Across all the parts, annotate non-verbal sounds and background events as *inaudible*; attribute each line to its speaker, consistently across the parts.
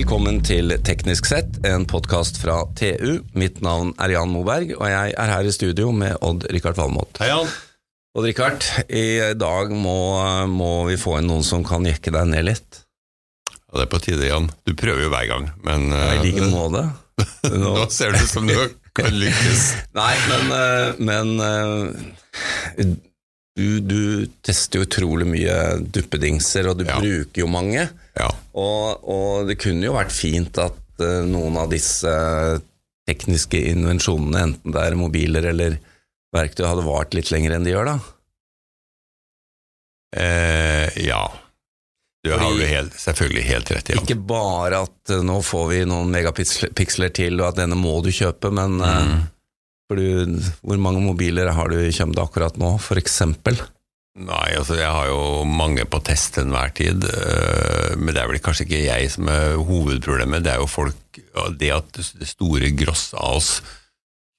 Speaker 1: Velkommen til Teknisk sett, en podkast fra TU. Mitt navn er Jan Moberg, og jeg er her i studio med Odd-Rikard Valmot.
Speaker 2: Hei, Jan.
Speaker 1: Odd-Rikard, i dag må, må vi få inn noen som kan jekke deg ned litt.
Speaker 2: Ja, det er på tide, Jan. Du prøver jo hver gang, men
Speaker 1: I
Speaker 2: eh,
Speaker 1: like måte. *laughs*
Speaker 2: nå ser det ut som du kan lykkes.
Speaker 1: Nei, men, eh, men eh, du, du tester jo utrolig mye duppedingser, og du
Speaker 2: Ja.
Speaker 1: bruker jo mange.
Speaker 2: Ja.
Speaker 1: Og, og det kunne jo vært fint at uh, noen av disse tekniske invensjonene, enten det er mobiler eller verktøy, hadde vart litt lenger enn de gjør, da.
Speaker 2: Eh, ja. Du har jo helt, selvfølgelig helt rett, det.
Speaker 1: Ikke bare at eh, nå får vi noen megapiksler til, og at denne må du kjøpe, men eh,
Speaker 2: Mm.
Speaker 1: Du, hvor mange mobiler har du i kjømda akkurat nå, eksempel?
Speaker 2: Nei, altså jeg har jo mange på test til enhver tid, eh, men det er vel kanskje ikke jeg som er hovedproblemet. Det er jo folk Det at det store gross av oss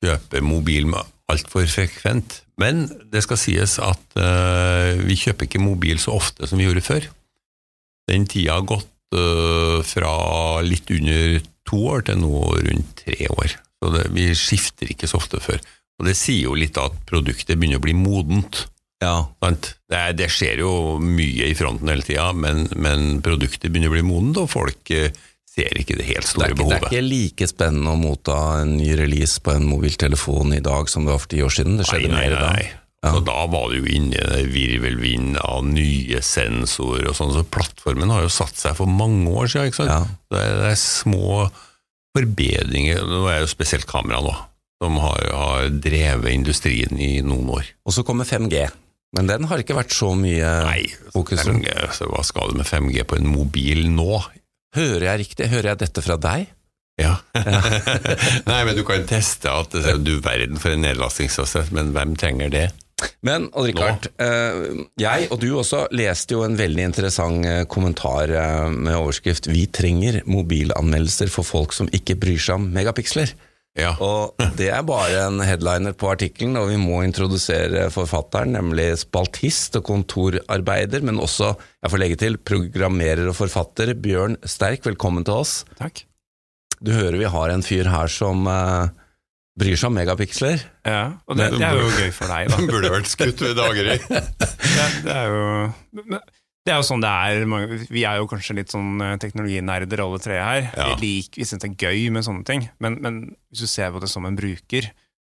Speaker 2: kjøper mobil altfor frekvent. Men det skal sies at eh, vi kjøper ikke mobil så ofte som vi gjorde før. Den tida har gått eh, fra litt under to år til nå rundt tre år. Så det, vi skifter ikke så ofte før. Og det sier jo litt at produktet begynner å bli modent.
Speaker 1: Ja.
Speaker 2: Det, er, det skjer jo mye i fronten hele tida, men, men produktet begynner å bli modent, og folk eh, ser ikke det helt store
Speaker 1: det ikke, det er ikke like spennende å motta en ny release på en mobiltelefon i dag som det var for ti år siden. Det skjedde
Speaker 2: nei,
Speaker 1: mer
Speaker 2: nei,
Speaker 1: da.
Speaker 2: nei. Og da var det jo inne i en virvelvind av nye sensorer og sånn, så plattformen har jo satt seg for mange år siden. Ikke sant?
Speaker 1: Ja.
Speaker 2: Det, er, det er små forbedringer, nå er jo spesielt kamera nå, som har, har drevet industrien i noen år.
Speaker 1: Og så kommer 5G, men den har ikke vært så mye
Speaker 2: Nei,
Speaker 1: fokus om.
Speaker 2: 5G, så hva skal du med 5G på en mobil nå?
Speaker 1: Hører jeg riktig? Hører jeg dette fra deg?
Speaker 2: Ja. *laughs* Nei, men du kan teste at du verden for en nedlastingshastighet, men hvem trenger det?
Speaker 1: Men Odd-Rikard, eh, jeg og du også leste jo en veldig interessant eh, kommentar eh, med overskrift 'Vi trenger mobilanmeldelser for folk som ikke bryr seg om megapiksler'.
Speaker 2: Ja.
Speaker 1: Og *laughs* det er bare en headliner på artikkelen, og vi må introdusere forfatteren, nemlig spaltist og kontorarbeider, men også, jeg får legge til, programmerer og forfatter Bjørn Sterk. Velkommen til oss.
Speaker 3: Takk.
Speaker 1: Du hører vi har en fyr her som bryr seg om megapiksler.
Speaker 3: Ja, og det, det er jo gøy for deg, da.
Speaker 2: Den burde vært skutt ved daggry. *laughs*
Speaker 3: Det, det er jo det er jo sånn det er. Vi er jo kanskje litt sånn eh, teknologinerder alle tre her.
Speaker 2: Ja.
Speaker 3: Vi, liker, vi syns det er gøy med sånne ting, men, men hvis du ser på det som en bruker,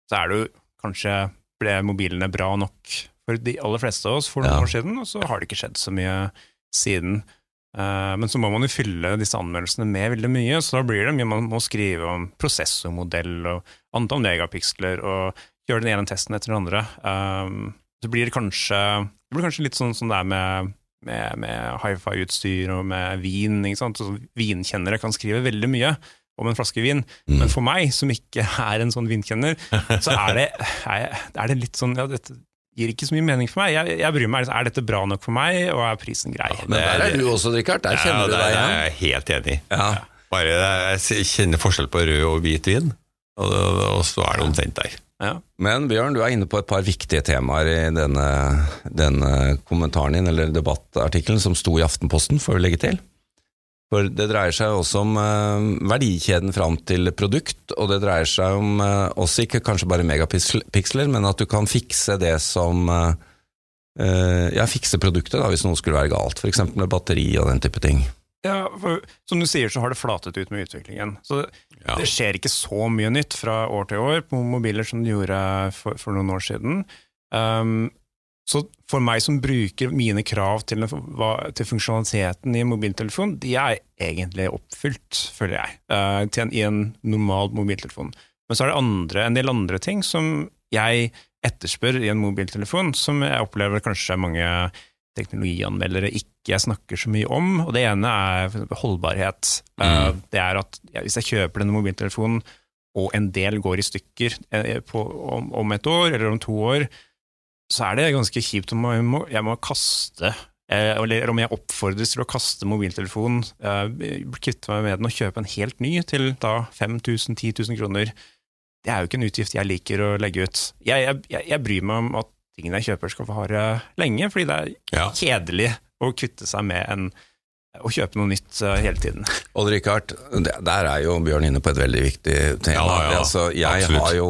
Speaker 3: så er det jo kanskje ble mobilene bra nok for de aller fleste av oss for noen
Speaker 1: Ja.
Speaker 3: år siden, og så har det ikke skjedd så mye siden. Eh, men så må man jo fylle disse anmeldelsene med veldig mye, så da blir det mye man må skrive om prosessormodell og antall megapiksler og gjøre den ene testen etter den andre. Um, så blir det kanskje, det blir kanskje litt sånn som det er med, med, med hifi-utstyr og med vin. ikke sant? Så vinkjennere kan skrive veldig mye om en flaske vin,
Speaker 1: Mm.
Speaker 3: men for meg, som ikke er en sånn vinkjenner, så er det, er det litt sånn ja, dette gir ikke så mye mening for meg. Jeg, jeg bryr meg, Er dette bra nok for meg, og er prisen grei?
Speaker 1: Men der er du også, Richard. Der kjenner
Speaker 2: ja,
Speaker 1: du deg igjen.
Speaker 2: jeg er helt enig.
Speaker 1: Ja.
Speaker 2: Bare jeg kjenner forskjell på rød og hvit vin, og, og så er det omtrent der.
Speaker 3: Ja.
Speaker 1: Men Bjørn, du er inne på et par viktige temaer i denne, denne kommentaren din, eller debattartikkelen som sto i Aftenposten, får vi legge til. For det dreier seg også om eh, verdikjeden fram til produkt, og det dreier seg om eh, også ikke kanskje bare megapiksler, men at du kan fikse det som eh, Ja, fikse produktet da, hvis noe skulle være galt, f.eks. med batteri og den type ting.
Speaker 3: Ja, for som du sier, så har det flatet ut med utviklingen. Så
Speaker 2: Ja.
Speaker 3: det skjer ikke så mye nytt fra år til år på mobiler som det gjorde for, for noen år siden. Um, så for meg som bruker mine krav til, til funksjonaliteten i mobiltelefon, de er egentlig oppfylt, føler jeg, til en, i en normal mobiltelefon. Men så er det andre, en del andre ting som jeg etterspør i en mobiltelefon, som jeg opplever kanskje mange teknologianmeldere ikke snakker så mye om. Og det ene er holdbarhet. Eh, Det er at ja, hvis jeg kjøper denne mobiltelefonen, og en del går i stykker eh, på, om, om et år eller om to år, så er det ganske kjipt om jeg må, jeg må kaste eh, eller om jeg oppfordres til å kaste mobiltelefonen, eh, kvitte meg med den og kjøpe en helt ny til da 5000 10 000 kroner. Det er jo ikke en utgift jeg liker å legge ut. Jeg, jeg, jeg, bryr meg om at tingene jeg kjøper skal få vare lenge, fordi det er
Speaker 2: Ja.
Speaker 3: kjedelig å kvitte seg med en å kjøpe noe nytt uh, hele tiden.
Speaker 1: Odd Rikard, der er jo Bjørn inne på et veldig viktig tema.
Speaker 2: Ja, ja,
Speaker 1: altså, jeg
Speaker 2: absolutt.
Speaker 1: har jo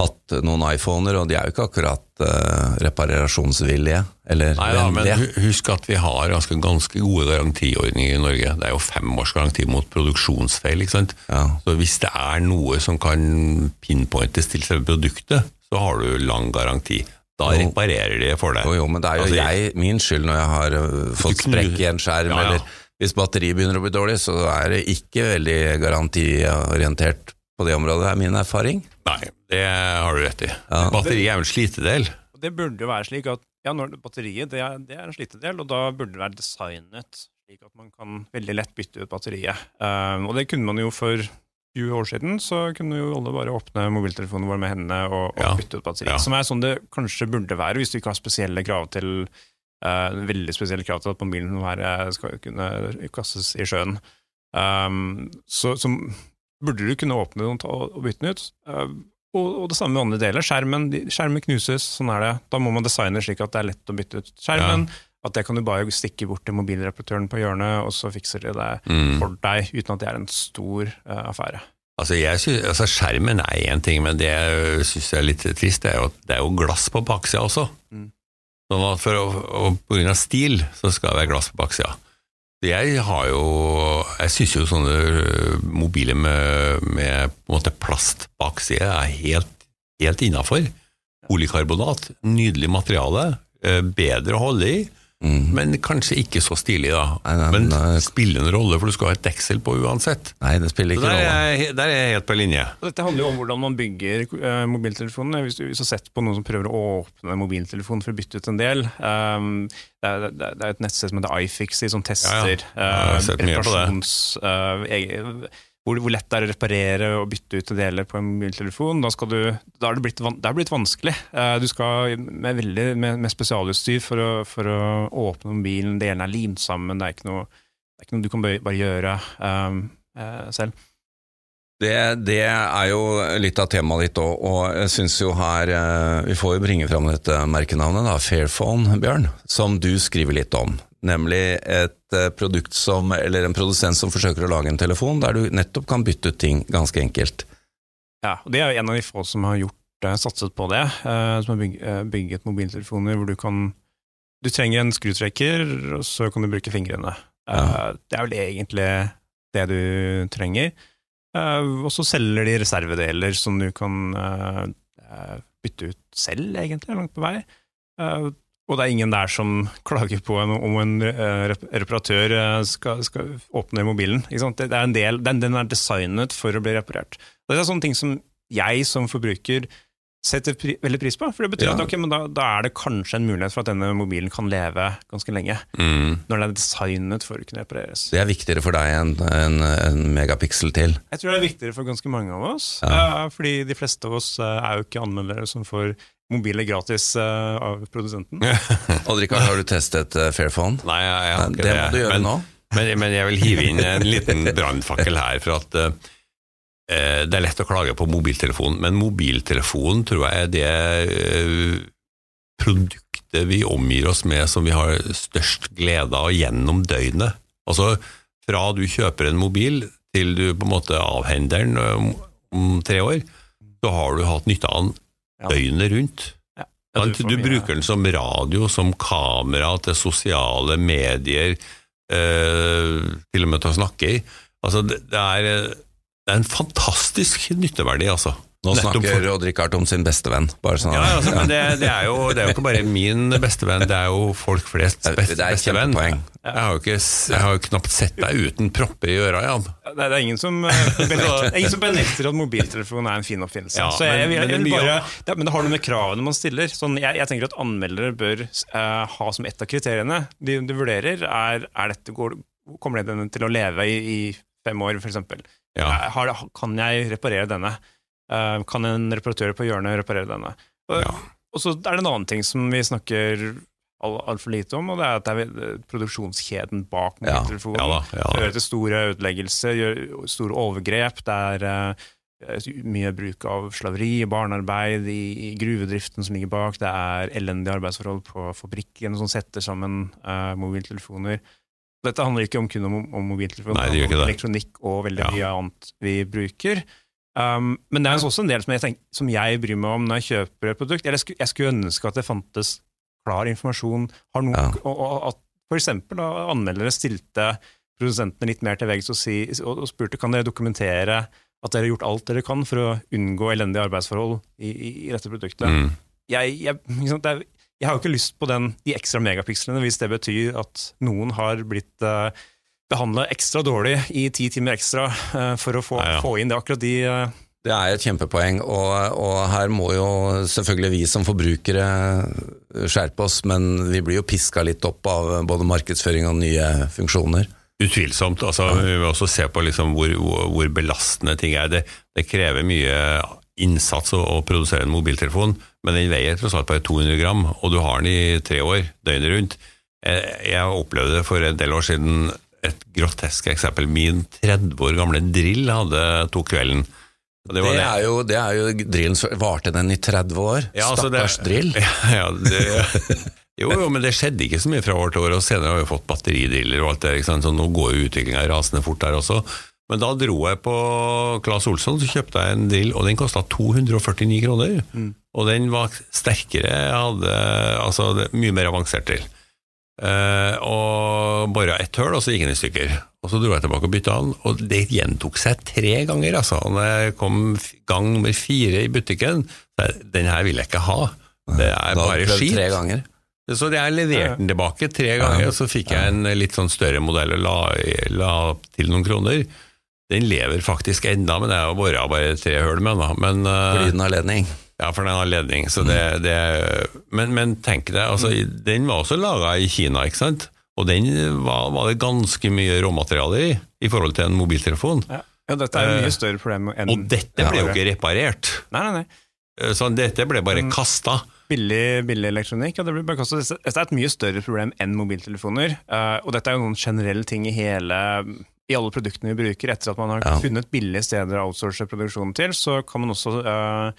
Speaker 1: hatt noen iPhoner, og de er jo ikke akkurat uh, reparasjonsvillige, eller
Speaker 2: Nei da, men husk at vi har ganske, ganske gode garantiordninger i Norge. Det er jo fem års garanti mot produksjonsfeil. ikke sant?
Speaker 1: Ja.
Speaker 2: Så hvis det er noe som kan pinpointes til selve produktet, så har du lang garanti. Da reparerer de for deg.
Speaker 1: Jo, jo, men det er jo
Speaker 2: Altså,
Speaker 1: jeg, min skyld når jeg har uh, fått sprekk i en skjerm,
Speaker 2: Ja, ja.
Speaker 1: eller hvis batteriet begynner å bli dårlig, så er det ikke veldig garantiorientert på det området, er min erfaring.
Speaker 2: Nei, det har du rett i.
Speaker 1: Ja.
Speaker 2: Batteri er jo en slitedel.
Speaker 3: Det burde jo være slik at ja, når batteriet det er, det er en slitedel, og da burde det være designet slik at man kan veldig lett bytte ut batteriet. Um, og det kunne man jo for 20 år siden, så kunne jo alle bare åpne mobiltelefonen vår med hendene og, og
Speaker 2: Ja.
Speaker 3: bytte ut batteriet.
Speaker 2: Ja.
Speaker 3: Som er sånn det kanskje burde være hvis du ikke har spesielle krav til uh, veldig spesielle krav til at mobilen her skal kunne kastes i sjøen. Um, så, så burde du kunne åpne den og, bytte den ut. Uh, og, og det samme med andre deler. Skjermen, skjermen knuses, sånn er det. Da må man designe slik at det er lett å bytte ut skjermen. At det kan du bare stikke bort til mobilreparatøren på hjørnet, og så fikser de det
Speaker 2: Mm.
Speaker 3: for deg, uten at det er en stor uh, affære.
Speaker 2: Altså, jeg synes, altså Skjermen er én ting, men det jeg syns er litt trist, det er jo at det er jo glass på baksida også.
Speaker 3: Mm.
Speaker 2: Sånn at for å, og på grunn av stil så skal det være glass på baksida. Jeg har jo Jeg syns jo sånne mobiler med, med på en måte plast bakside er helt, helt innafor. Polykarbonat, nydelig materiale, bedre å holde i,
Speaker 1: Mm.
Speaker 2: men kanskje ikke så stilig, da.
Speaker 1: Nei, nei,
Speaker 2: Men
Speaker 1: nei.
Speaker 2: spiller en rolle, for du skal ha et deksel på uansett.
Speaker 1: Nei, det spiller ikke rolle.
Speaker 2: er, der er jeg helt på linje.
Speaker 3: Og dette handler jo om hvordan man bygger uh, mobiltelefonene. Hvis du, har sett på noen som prøver å åpne mobiltelefonen for å bytte ut en del um, det, er, det, er- et nettsted som heter iFixy, som tester
Speaker 2: Ja, ja.
Speaker 3: Reparasjons... eh, hvor, hvor lett det er å reparere og bytte ut deler på en mobiltelefon. Da, du, da er det blitt, det er blitt vanskelig. Eh, du skal med, veldig, med, med spesialutstyr for å, for å åpne mobilen. Delene er limt sammen. Det er ikke noe, er ikke noe du kan bare, gjøre eh, selv.
Speaker 1: Det, det er jo litt av temaet ditt òg, og jeg syns jo her eh, Vi får jo bringe fram dette merkenavnet, da, Fairphone, Bjørn, som du skriver litt om. Nemlig et eh, produkt som, eller en produsent som forsøker å lage en telefon der du nettopp kan bytte ut ting ganske enkelt.
Speaker 3: Ja, og det er jo en av de få som har gjort det, satset på det. eh, som har eh, bygget mobiltelefoner hvor du kan Du trenger en skrutrekker, og så kan du bruke fingrene. Eh,
Speaker 1: Ja.
Speaker 3: Det er vel egentlig det du trenger. Eh, og så selger de reservedeler som du kan eh, eh, bytte ut selv, egentlig, langt på vei. Og det er ingen der som klager på en, om en eh, reparatør eh, skal, skal åpne mobilen. Det, er en del, den, den er designet for å bli reparert. Det er sånne ting som jeg som forbruker setter pri, veldig pris på. For det betyr
Speaker 1: Ja.
Speaker 3: at okay, men da, da er det kanskje en mulighet for at denne mobilen kan leve ganske lenge.
Speaker 2: Mm.
Speaker 3: Når den er designet for å kunne repareres.
Speaker 1: Det er viktigere for deg enn en, en megapiksel til.
Speaker 3: Jeg tror det er viktigere for ganske mange av oss.
Speaker 1: Ja.
Speaker 3: eh, fordi de fleste av oss er jo ikke anmeldere som får mobiler gratis uh, av produsenten. *laughs*
Speaker 1: Odd-Rikard, har du testet uh, Fairphone?
Speaker 2: Nei, jeg, jeg har ikke
Speaker 1: Det må du gjøre
Speaker 2: men,
Speaker 1: nå.
Speaker 2: Men, men jeg vil hive inn en liten *laughs* brannfakkel her, for at uh, det er lett å klage på mobiltelefonen, men mobiltelefonen tror jeg er det produktet vi omgir oss med som vi har størst glede av gjennom døgnet. Altså, fra du kjøper en mobil til du på en måte avhender den om, om tre år, så har du hatt nytte av den
Speaker 3: Ja.
Speaker 2: døgnet rundt.
Speaker 3: Ja, Ja,
Speaker 2: du,
Speaker 3: Du,
Speaker 2: bruker den som radio, som kamera, til sosiale medier, eh, til og med til å snakke i. Altså, det, det, er, det er en fantastisk nytteverdi, altså.
Speaker 1: Nå snakker
Speaker 2: for-
Speaker 1: Odd-Rikard om sin bestevenn. Bare sånn,
Speaker 2: Ja, altså, men det, det, er jo, det er jo ikke bare min bestevenn, det er jo folk flest
Speaker 1: Det-
Speaker 2: best,
Speaker 1: det er et
Speaker 2: bestevenn. Jeg har, jo ikke, jeg har jo knapt sett deg uten propper i øra, Jan.
Speaker 3: Det er, ingen som eh, benekter, er at mobiltelefon er en fin oppfinnelse.
Speaker 2: Ja,
Speaker 3: så jeg, jeg,
Speaker 2: men-
Speaker 3: bare, det, men det har noe med kravene man stiller. Sånn, jeg, jeg tenker at anmeldere bør uh, ha som ett av kriteriene de, de vurderer, er, er dette, går, kommer det til å leve i, i fem år, f.eks.
Speaker 2: Ja.
Speaker 3: Kan jeg reparere denne? Eh, kan en reparatør på hjørnet reparere denne?
Speaker 2: Ja.
Speaker 3: og så er det en annen ting som vi snakker altfor for lite om, og det er at det er eh, produksjonskjeden bak mobiltelefonen
Speaker 2: Ja ja, ja
Speaker 3: fører til store ødeleggelser, gjør store overgrep. Det er uh, mye bruk av slaveri, barnearbeid i, i gruvedriften som ligger bak. Det er elendige arbeidsforhold på fabrikken som setter sammen uh, mobiltelefoner. Dette handler ikke om kun om, om mobiltelefoner,
Speaker 2: Nei, det ikke
Speaker 3: om elektronikk og veldig mye annet vi bruker. Um, men det er også en del som jeg, tenker, som jeg bryr meg om når jeg kjøper et produkt. Jeg skulle, jeg skulle ønske at det fantes klar informasjon, har nok,
Speaker 1: Ja.
Speaker 3: og, og at eksempel anmeldere stilte produsentene litt mer til veggs og, si, og, og spurte kan dere dokumentere at dere har gjort alt dere kan for å unngå elendige arbeidsforhold i, i, i dette produktet.
Speaker 2: Mm.
Speaker 3: Jeg, jeg, liksom, det er, jeg har jo ikke lyst på den, de ekstra megapikslene hvis det betyr at noen har blitt uh, behandla ekstra dårlig i ti timer ekstra eh, for å få,
Speaker 2: Ja, ja.
Speaker 3: få inn det akkurat de eh,
Speaker 1: Det er et kjempepoeng, og, og her må jo selvfølgelig vi som forbrukere skjerpe oss, men vi blir jo piska litt opp av både markedsføring og nye funksjoner.
Speaker 2: Utvilsomt. altså Vi må også se på liksom hvor, hvor, belastende ting er. Det, det krever mye innsats å, å produsere en mobiltelefon, men den veier tross alt bare 200 gram, og du har den i tre år, døgnet rundt. Jeg, jeg opplevde for en del år siden et grotesk eksempel. Min 30 år gamle drill hadde tok kvelden. Og
Speaker 1: Det,
Speaker 2: var
Speaker 1: er jo, det er jo drillen som Varte den i 30 år?
Speaker 2: Ja, altså det-
Speaker 1: Stakkars drill. *laughs*
Speaker 2: Ja, ja, det, jo, jo, men det skjedde ikke så mye fra år til år, og senere har vi fått batteridriller og alt det, der, så nå går jo utviklinga rasende fort der også. Men da dro jeg på Claes Olsson, så kjøpte jeg en drill, og den kosta 249 kroner. Og den var sterkere, jeg hadde altså mye mer avansert drill. Eh, og bora ett høl, og så gikk den i stykker. Og så dro jeg tilbake og bytta den, og det gjentok seg tre ganger. Altså. Og når jeg kom gang nummer fire i butikken, så jeg, den her vil jeg ikke ha. Det er
Speaker 1: Da
Speaker 2: bare skit. Så jeg leverte den tilbake tre ganger, og så fikk jeg en litt sånn større modell og la, la til noen kroner. Den lever faktisk enda, men det er bora bare tre høl med den. Men, eh,
Speaker 1: Fordi den har ledning.
Speaker 2: Ja, for den har ledning. Så det, det, men, men tenk deg, altså, den var også laga i Kina, ikke sant? Og den var, var det ganske mye råmateriale i, i forhold til en mobiltelefon.
Speaker 3: ja. ja, dette er jo
Speaker 2: Eh,
Speaker 3: mye større problem enn
Speaker 2: Og dette ble jo ikke reparert.
Speaker 3: Nei, nei, nei.
Speaker 2: Så dette ble bare
Speaker 3: Mm.
Speaker 2: kasta.
Speaker 3: Billig, billig elektronikk. Ja, det blir bare kastet. Dette er et mye større problem enn mobiltelefoner. eh, og dette er jo noen generelle ting i hele i alle produktene vi bruker. Etter at man har
Speaker 1: Ja.
Speaker 3: funnet billige steder å outsource produksjonen til, så kan man også eh,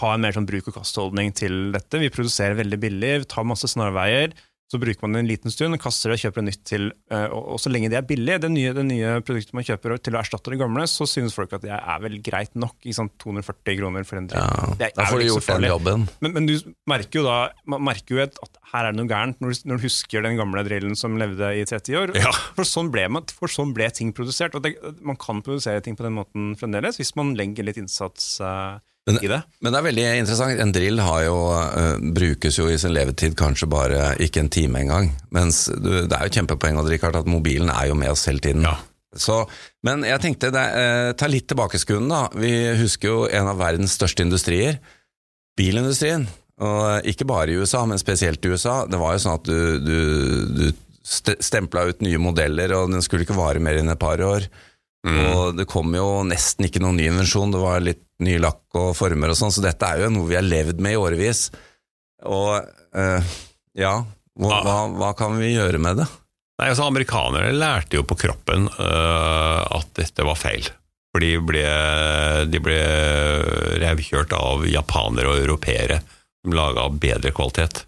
Speaker 3: ha en mer sånn bruk og kast-holdning til dette. Vi produserer veldig billig, vi tar masse snarveier. Så bruker man det en liten stund, kaster det og kjøper det nytt til. eh, og, så lenge det er billig, det nye, det nye produktet man kjøper til å erstatte det gamle, så synes folk at det er vel greit nok. Ikke sant? 240 kroner for en drink.
Speaker 1: Ja,
Speaker 3: Det er
Speaker 1: da får du gjort den jobben.
Speaker 3: Men, men du merker jo da man merker jo at, her er det noe gærent når du, når du husker den gamle drillen som levde i 30 år.
Speaker 2: Ja.
Speaker 3: For, sånn ble man, for sånn ble ting produsert. Og det, man kan produsere ting på den måten fremdeles hvis man legger litt innsats eh,
Speaker 1: Men-
Speaker 3: i det.
Speaker 1: Men det er veldig interessant. En drill har jo, uh, brukes jo i sin levetid kanskje bare ikke en time engang. Mens du, det er jo kjempepoeng Rikard, at mobilen er jo med oss hele tiden.
Speaker 2: Ja.
Speaker 1: Så, men jeg tenkte, det, uh, ta litt tilbakeskuende da. Vi husker jo en av verdens største industrier, bilindustrien. Og ikke bare i USA, men spesielt i USA. Det var jo sånn at du, du, du stempla ut nye modeller, og den skulle ikke vare mer enn et par år.
Speaker 2: Mm.
Speaker 1: Og det kom jo nesten ikke noen ny invensjon, det var litt ny lakk og former og sånn, så dette er jo noe vi har levd med i årevis. Og eh, ja, hva,
Speaker 2: Ah.
Speaker 1: hva, hva kan vi gjøre med det?
Speaker 2: Nei, altså Amerikanere lærte jo på kroppen øh, at dette var feil. For de ble, de ble revkjørt av japanere og europeere som laga bedre kvalitet.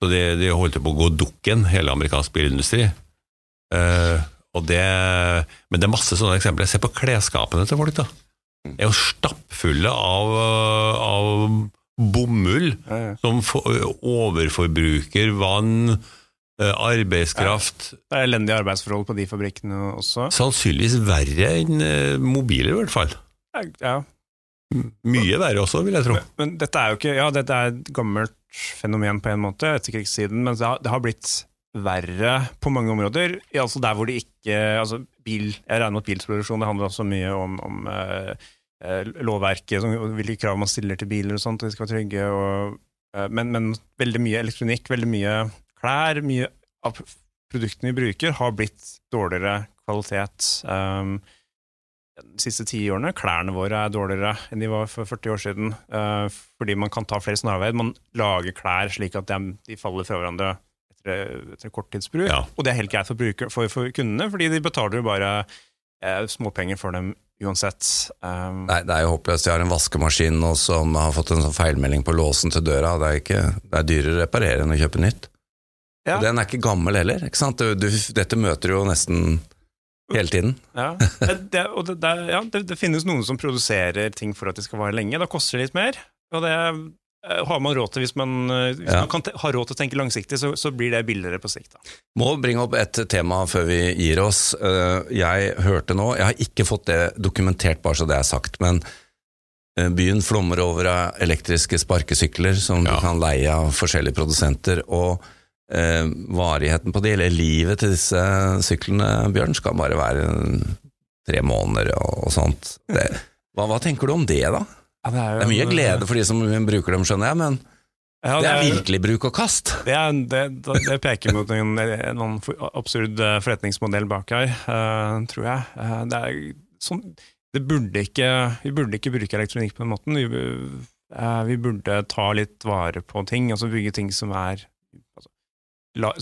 Speaker 2: Så de, de holdt på å gå dukken, hele amerikansk bilindustri. Uh, og det, men det er masse sånne eksempler. Se på klesskapene til folk. da. De er jo stappfulle av, øh, av bomull som for, overforbruker vann, arbeidskraft arbeidskraft.
Speaker 3: Det er elendige arbeidsforhold på de fabrikkene også.
Speaker 2: Sannsynligvis verre enn eh, mobiler, i hvert fall.
Speaker 3: Ja,
Speaker 2: Mye verre også, vil jeg tro.
Speaker 3: Men dette er jo ikke Ja, dette er et gammelt fenomen på en måte, etter krigstiden, men det har, det har blitt verre på mange områder. Altså der hvor det ikke altså bil, Jeg regner med at bilproduksjon det handler også mye om, om eh, eh, lovverket, som, hvilke krav man stiller til biler og sånt, og de skal være trygge. Og, eh, men, men veldig mye elektronikk, veldig mye klær, mye av produktene vi bruker, har blitt dårligere kvalitet. Um, de siste ti årene. Klærne våre er dårligere enn de var for 40 år siden. eh, fordi man kan ta flere snarveier. Man lager klær slik at de faller fra hverandre etter, etter korttidsbruk.
Speaker 2: Ja.
Speaker 3: Og det er helt greit for, bruker, for, for kundene, fordi de betaler jo bare eh, småpenger for dem uansett. Um,
Speaker 1: Nei, det er jo håpløst. Jeg har en vaskemaskin nå som har fått en sånn feilmelding på låsen til døra. Det er, ikke, det er dyrere å reparere enn å kjøpe nytt.
Speaker 3: Ja.
Speaker 1: Og den er ikke gammel heller. ikke sant? Du, du, dette møter du jo nesten hele tiden.
Speaker 3: Ja, det, og det, det, ja, det, finnes noen som produserer ting for at de skal vare lenge. Da koster det litt mer. Og det har man råd til hvis man, eh, hvis
Speaker 1: Ja.
Speaker 3: man kan har råd til å tenke langsiktig, så, så blir det billigere på sikt. Da.
Speaker 1: Må bringe opp et tema før vi gir oss. Eh, Jeg hørte nå, jeg har ikke fått det dokumentert, bare så det er sagt, men eh, byen flommer over av elektriske sparkesykler som
Speaker 2: Ja.
Speaker 1: du kan leie av forskjellige produsenter. og eh, varigheten på de, eller livet til disse syklene, Bjørn, skal bare være tre måneder og, og sånt. Det, hva, hva tenker du om det, da?
Speaker 3: Det, er
Speaker 1: Det er mye glede for de som bruker dem, skjønner jeg, men
Speaker 3: Ja,
Speaker 1: det er virkelig bruk og kast.
Speaker 3: Det, er, det, det peker mot en, en absurd eh, forretningsmodell bak her, eh, tror jeg. Eh, det er sånn det burde ikke, Vi burde ikke bruke elektronikk på den måten. Vi, vi burde ta litt vare på ting, altså bygge ting som er,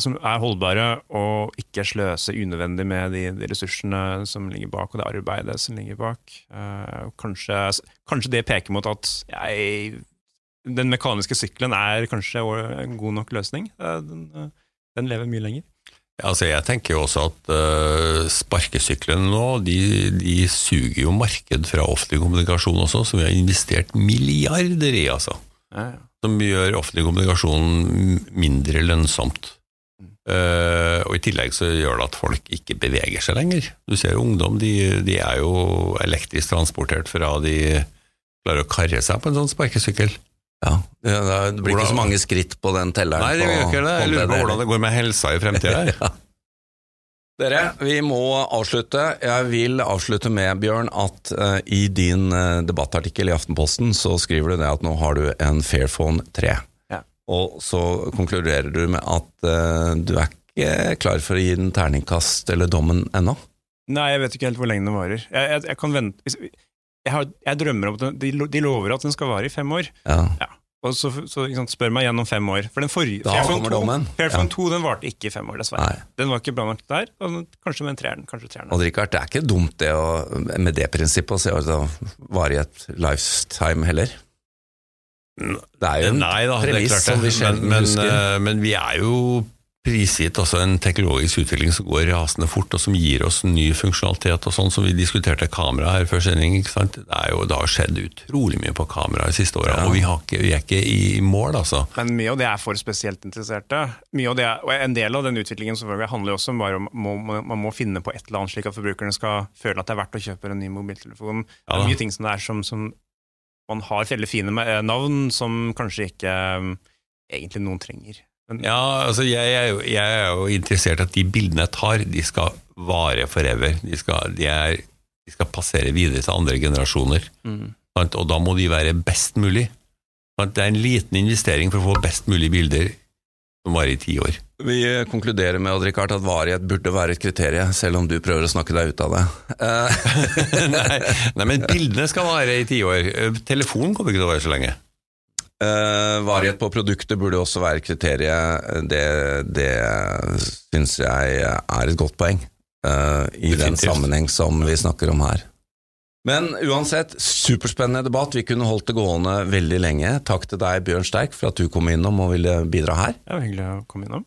Speaker 3: som er holdbare, og ikke sløse unødvendig med de, de ressursene som ligger bak, og det arbeidet som ligger bak. Uh, kanskje, kanskje det peker mot at jeg den mekaniske sykkelen er kanskje en god nok løsning. Uh, Den, uh, den lever mye lenger.
Speaker 2: Altså Jeg tenker jo også at uh, sparkesyklene nå, de, de suger jo marked fra offentlig kommunikasjon også, som vi har investert milliarder i, altså.
Speaker 3: Ja, ja.
Speaker 2: Som gjør offentlig kommunikasjon mindre lønnsomt. Eh, og i tillegg så gjør det at folk ikke beveger seg lenger. Du ser jo ungdom, de, de er jo elektrisk transportert fra de klarer å karre seg på en sånn sparkesykkel.
Speaker 1: Ja, det, blir blir ikke så mange skritt på den telleren.
Speaker 2: Nei, det gjør ikke det. Jeg lurer på hvordan det går med helsa i fremtida. *laughs*
Speaker 1: Dere, vi må avslutte. Jeg vil avslutte med, Bjørn, at uh, i din uh, debattartikkel i Aftenposten så skriver du det at nå har du en Fairphone 3.
Speaker 3: Ja.
Speaker 1: Og så konkluderer du med at eh, du er ikke klar for å gi den terningkast eller dommen ennå.
Speaker 3: Nei, jeg vet ikke helt hvor lenge den varer. Jeg, jeg, jeg kan vente jeg, har, jeg drømmer om at den, de, lover at den skal vare i fem år.
Speaker 1: Ja.
Speaker 3: Og så, så sant, spør meg igjen om fem år. For den forrige
Speaker 1: Da
Speaker 3: Fairphone
Speaker 1: kommer
Speaker 3: 2
Speaker 1: dommen.
Speaker 3: Fairphone
Speaker 1: Ja.
Speaker 3: 2 den varte ikke i fem år, dessverre.
Speaker 1: Nei.
Speaker 3: Den var ikke bra nok der. Og kanskje med en treeren. Kanskje treeren.
Speaker 1: Og Richard, det er ikke dumt det å, med det prinsippet å se at det varer i et lifetime heller. Det er jo en
Speaker 2: Nei da, det er
Speaker 1: premiss som vi
Speaker 2: det. Men, men,
Speaker 1: husker.
Speaker 2: eh, men vi er jo prisgitt også en teknologisk utvikling som går rasende fort, og som gir oss ny funksjonalitet og sånn, som vi diskuterte kamera her før sending. ikke sant? Det, er jo, det har skjedd utrolig mye på kamera de siste åra,
Speaker 1: Ja.
Speaker 2: og vi, har ikke, vi er ikke i mål, altså.
Speaker 3: Men mye av det er for spesielt interesserte. Mye av det er, og En del av den utviklingen selvfølgelig handler jo også om bare om må, man må finne på et eller annet slik at forbrukerne skal føle at det er verdt å kjøpe en ny mobiltelefon. Det er mye ting som det er som, som man har veldig fine eh, navn som kanskje ikke eh, egentlig noen trenger. Men,
Speaker 2: Ja, altså jeg er, jo, jeg er jo interessert i at de bildene jeg tar, de skal vare forever. De skal, de er, de skal passere videre til andre generasjoner.
Speaker 3: Mm.
Speaker 2: Og da må de være best mulig. Det er en liten investering for å få best mulig bilder som varer i ti år.
Speaker 1: Vi konkluderer med Odd Rikard, at varighet burde være et kriterium, selv om du prøver å snakke deg ut av det. Eh, *laughs*
Speaker 2: nei, nei, men bildene skal vare i ti år. Eh, Telefonen kommer ikke til å vare så lenge.
Speaker 1: Uh, varighet på produktet burde også være kriteriet. Det, det syns jeg er et godt poeng Uh, i den sammenheng som vi snakker om her. Men uansett, superspennende debatt. Vi kunne holdt det gående veldig lenge. Takk til deg, Bjørn Sterk, for at du kom innom og ville bidra her.
Speaker 3: Det var hyggelig å komme innom.